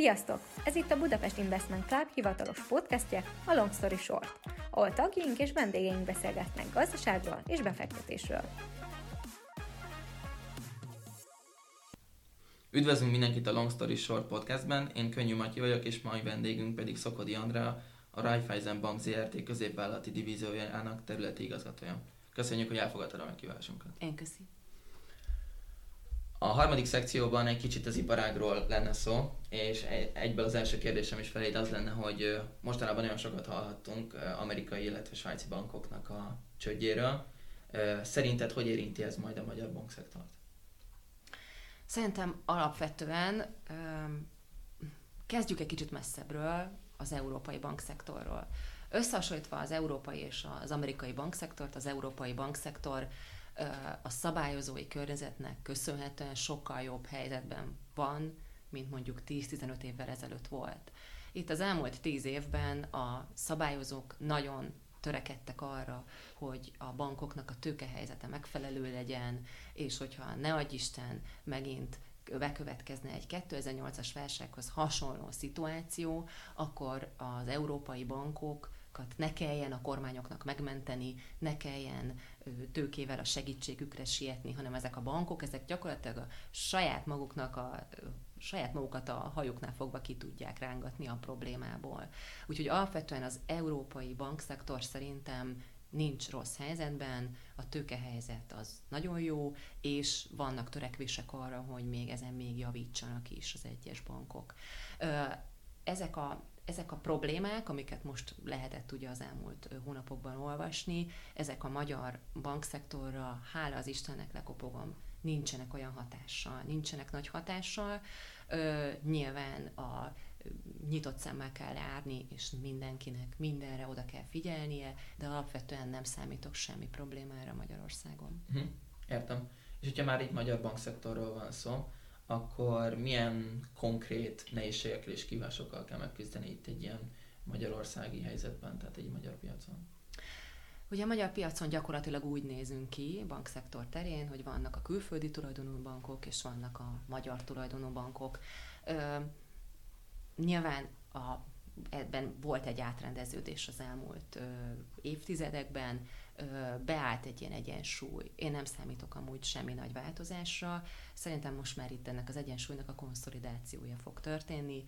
Sziasztok! Ez itt a Budapest Investment Club hivatalos podcastje, a Long Story Short, ahol tagjaink és vendégeink beszélgetnek gazdaságról és befektetésről. Üdvözlünk mindenkit a Long Story Short podcastben, én Könnyű Matyi vagyok, és mai vendégünk pedig Szokodi Andrea, a Raiffeisen Bank ZRT középvállalati divíziójának területi igazgatója. Köszönjük, hogy elfogadtad a meghívásunkat. Én köszi. A harmadik szekcióban egy kicsit az iparágról lenne szó, és egyből az első kérdésem is felé az lenne, hogy mostanában nagyon sokat hallhattunk amerikai, illetve svájci bankoknak a csődjéről. Szerinted hogy érinti ez majd a magyar bankszektort? Szerintem alapvetően kezdjük egy kicsit messzebbről, az európai bankszektorról. Összehasonlítva az európai és az amerikai bankszektort, az európai bankszektor a szabályozói környezetnek köszönhetően sokkal jobb helyzetben van, mint mondjuk 10-15 évvel ezelőtt volt. Itt az elmúlt 10 évben a szabályozók nagyon törekedtek arra, hogy a bankoknak a tőkehelyzete megfelelő legyen, és hogyha ne adj Isten megint bekövetkezne egy 2008-as válsághoz hasonló szituáció, akkor az európai bankok ne kelljen a kormányoknak megmenteni, ne kelljen tőkével a segítségükre sietni, hanem ezek a bankok, ezek gyakorlatilag a saját maguknak a saját magukat a hajuknál fogva ki tudják rángatni a problémából. Úgyhogy alapvetően az európai bankszektor szerintem nincs rossz helyzetben, a tőkehelyzet az nagyon jó, és vannak törekvések arra, hogy még ezen még javítsanak is az egyes bankok. Ezek a ezek a problémák, amiket most lehetett ugye az elmúlt hónapokban olvasni, ezek a magyar bankszektorra, hála az Istennek lekopogom, nincsenek olyan hatással, nincsenek nagy hatással. Ö, nyilván a nyitott szemmel kell járni, és mindenkinek mindenre oda kell figyelnie, de alapvetően nem számítok semmi problémára Magyarországon. Hm, értem. És hogyha már itt magyar bankszektorról van szó, akkor milyen konkrét nehézségekkel és kívásokkal kell megküzdeni itt egy ilyen magyarországi helyzetben, tehát egy magyar piacon? Ugye a magyar piacon gyakorlatilag úgy nézünk ki, bankszektor terén, hogy vannak a külföldi tulajdonú bankok, és vannak a magyar tulajdonú bankok. Ö, nyilván a, ebben volt egy átrendeződés az elmúlt ö, évtizedekben, beállt egy ilyen egyensúly. Én nem számítok amúgy semmi nagy változásra. Szerintem most már itt ennek az egyensúlynak a konszolidációja fog történni.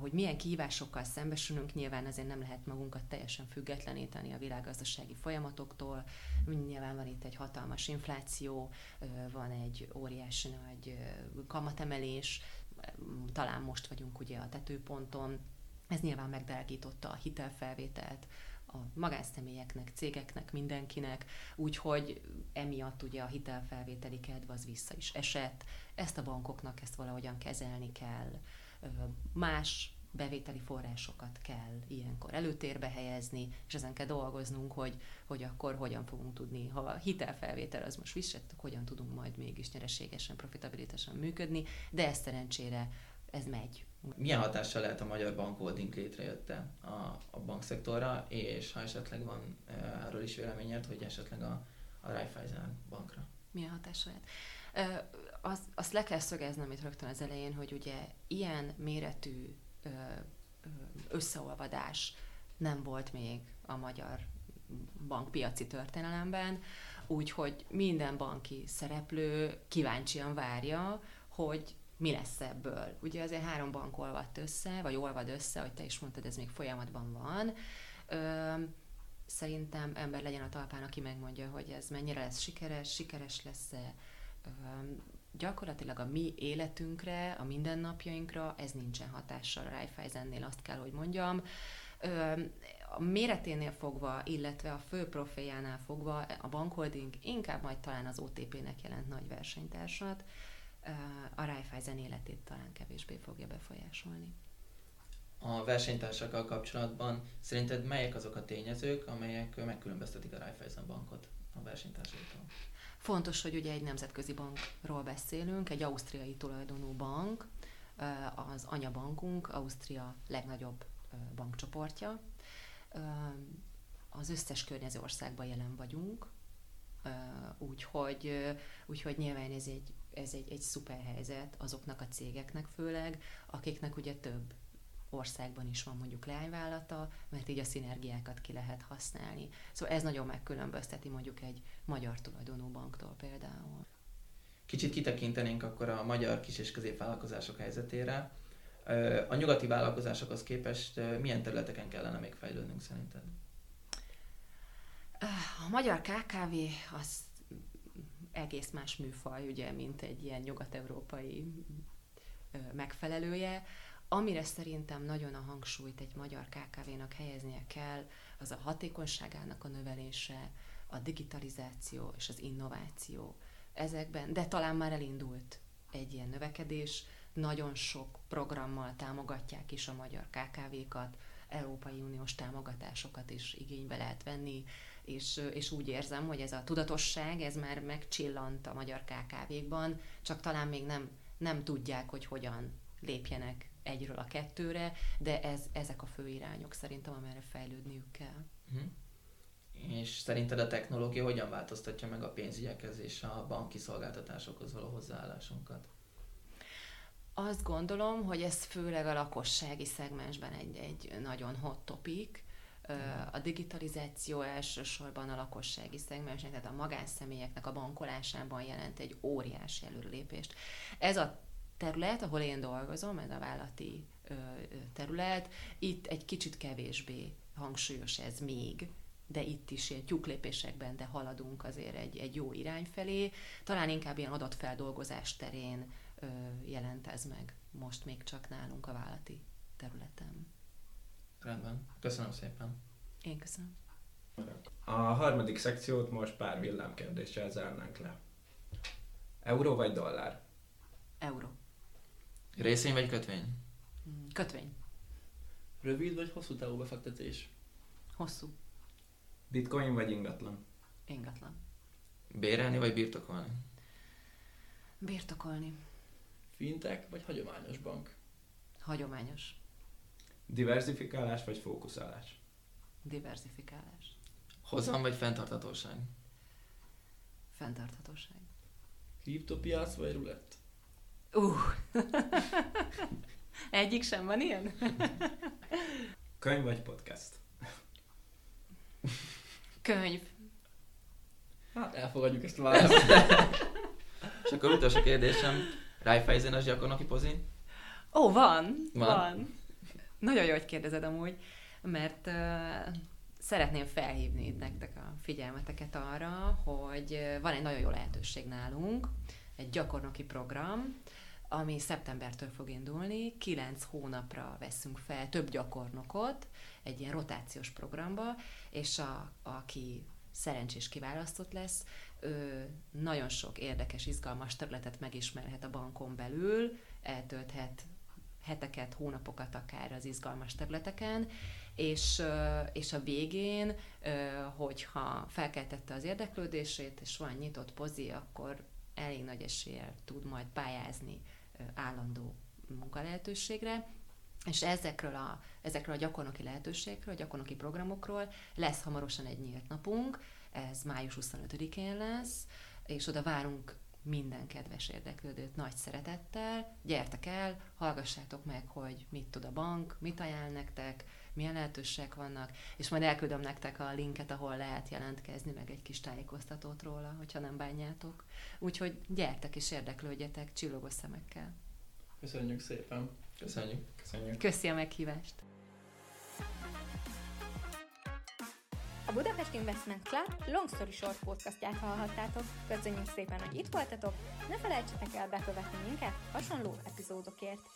Hogy milyen kihívásokkal szembesülünk, nyilván azért nem lehet magunkat teljesen függetleníteni a világgazdasági folyamatoktól. Nyilván van itt egy hatalmas infláció, van egy óriási nagy kamatemelés, talán most vagyunk ugye a tetőponton, ez nyilván megdelgította a hitelfelvételt, a magánszemélyeknek, cégeknek, mindenkinek, úgyhogy emiatt ugye a hitelfelvételi kedv az vissza is esett. Ezt a bankoknak ezt valahogyan kezelni kell. Más bevételi forrásokat kell ilyenkor előtérbe helyezni, és ezen kell dolgoznunk, hogy, hogy akkor hogyan fogunk tudni, ha a hitelfelvétel az most visszett, hogyan tudunk majd mégis nyereségesen, profitabilitásan működni, de ez szerencsére ez megy. Milyen hatással lehet a magyar bankholding létrejötte a, a bankszektorra, és ha esetleg van erről is véleményed, hogy esetleg a, a Raiffeisen bankra? Milyen hatással lehet? Azt, azt le kell szögeznem itt rögtön az elején, hogy ugye ilyen méretű összeolvadás nem volt még a magyar bankpiaci történelemben, úgyhogy minden banki szereplő kíváncsian várja, hogy mi lesz ebből. Ugye azért három bank olvadt össze, vagy olvad össze, hogy te is mondtad, ez még folyamatban van. Ö, szerintem ember legyen a talpán, aki megmondja, hogy ez mennyire lesz sikeres, sikeres lesz-e. Ö, gyakorlatilag a mi életünkre, a mindennapjainkra ez nincsen hatással a Raiffeisennél, azt kell, hogy mondjam. Ö, a méreténél fogva, illetve a fő profiljánál fogva a bankholding inkább majd talán az OTP-nek jelent nagy versenytársat, a Raiffeisen életét talán kevésbé fogja befolyásolni. A versenytársakkal kapcsolatban szerinted melyek azok a tényezők, amelyek megkülönböztetik a Raiffeisen bankot a versenytársaitól? Fontos, hogy ugye egy nemzetközi bankról beszélünk, egy ausztriai tulajdonú bank, az anyabankunk, Ausztria legnagyobb bankcsoportja. Az összes környező országban jelen vagyunk, úgyhogy, úgyhogy nyilván ez egy ez egy, egy szuper helyzet azoknak a cégeknek főleg, akiknek ugye több országban is van mondjuk leányvállalata, mert így a szinergiákat ki lehet használni. Szóval ez nagyon megkülönbözteti mondjuk egy magyar tulajdonú banktól például. Kicsit kitekintenénk akkor a magyar kis- és középvállalkozások helyzetére. A nyugati vállalkozásokhoz képest milyen területeken kellene még fejlődnünk szerinted? A magyar KKV az egész más műfaj, ugye, mint egy ilyen nyugat-európai megfelelője. Amire szerintem nagyon a hangsúlyt egy magyar KKV-nak helyeznie kell, az a hatékonyságának a növelése, a digitalizáció és az innováció ezekben, de talán már elindult egy ilyen növekedés, nagyon sok programmal támogatják is a magyar KKV-kat, Európai Uniós támogatásokat is igénybe lehet venni, és, és úgy érzem, hogy ez a tudatosság, ez már megcsillant a magyar KKV-kban, csak talán még nem, nem tudják, hogy hogyan lépjenek egyről a kettőre, de ez, ezek a fő irányok szerintem, amelyre fejlődniük kell. Uh-huh. És szerinted a technológia hogyan változtatja meg a pénzügyekhez és a banki szolgáltatásokhoz való hozzáállásunkat? Azt gondolom, hogy ez főleg a lakossági szegmensben egy, egy nagyon hot topic. A digitalizáció elsősorban a lakossági szegmensnek, tehát a magánszemélyeknek a bankolásában jelent egy óriási előrelépést. Ez a terület, ahol én dolgozom, ez a vállati terület, itt egy kicsit kevésbé hangsúlyos ez még, de itt is ilyen tyúklépésekben, de haladunk azért egy, egy jó irány felé. Talán inkább ilyen adatfeldolgozás terén jelent ez meg most még csak nálunk a vállati területen. Rendben. Köszönöm szépen. Én köszönöm. A harmadik szekciót most pár villámkérdéssel zárnánk le. Euró vagy dollár? Euró. Részvény vagy kötvény? Mm, kötvény. Rövid vagy hosszú távú befektetés? Hosszú. Bitcoin vagy ingatlan? Ingatlan. Bérelni vagy birtokolni? Birtokolni. Fintech vagy hagyományos bank? Hagyományos. Diversifikálás vagy fókuszálás? Diversifikálás. Hozam vagy fenntartatóság? Fenntarthatóság. Kriptopiac vagy rulett? Uh. Egyik sem van ilyen? Könyv vagy podcast? Könyv. Hát elfogadjuk ezt a választ. És akkor utolsó kérdésem, Raiffeisen gyakornoki pozi? Ó, van, van. Van. Nagyon jó, hogy kérdezed amúgy, mert uh, szeretném felhívni nektek a figyelmeteket arra, hogy van egy nagyon jó lehetőség nálunk, egy gyakornoki program, ami szeptembertől fog indulni, kilenc hónapra veszünk fel több gyakornokot egy ilyen rotációs programba, és a, aki szerencsés kiválasztott lesz, ő nagyon sok érdekes, izgalmas területet megismerhet a bankon belül, eltölthet heteket, hónapokat akár az izgalmas területeken, és, és a végén, hogyha felkeltette az érdeklődését, és van nyitott pozi, akkor elég nagy eséllyel tud majd pályázni állandó munkalehetőségre, és ezekről a, ezekről a gyakornoki lehetőségekről, a gyakornoki programokról lesz hamarosan egy nyílt napunk, ez május 25-én lesz, és oda várunk minden kedves érdeklődőt nagy szeretettel. Gyertek el, hallgassátok meg, hogy mit tud a bank, mit ajánl nektek, milyen lehetőségek vannak, és majd elküldöm nektek a linket, ahol lehet jelentkezni, meg egy kis tájékoztatót róla, hogyha nem bánjátok. Úgyhogy gyertek és érdeklődjetek csillogos szemekkel. Köszönjük szépen. Köszönjük. Köszönjük. Köszi a meghívást. A Budapest Investment Club Long Story Short podcastját hallhattátok. Köszönjük szépen, hogy itt voltatok, ne felejtsetek el bekövetni minket hasonló epizódokért.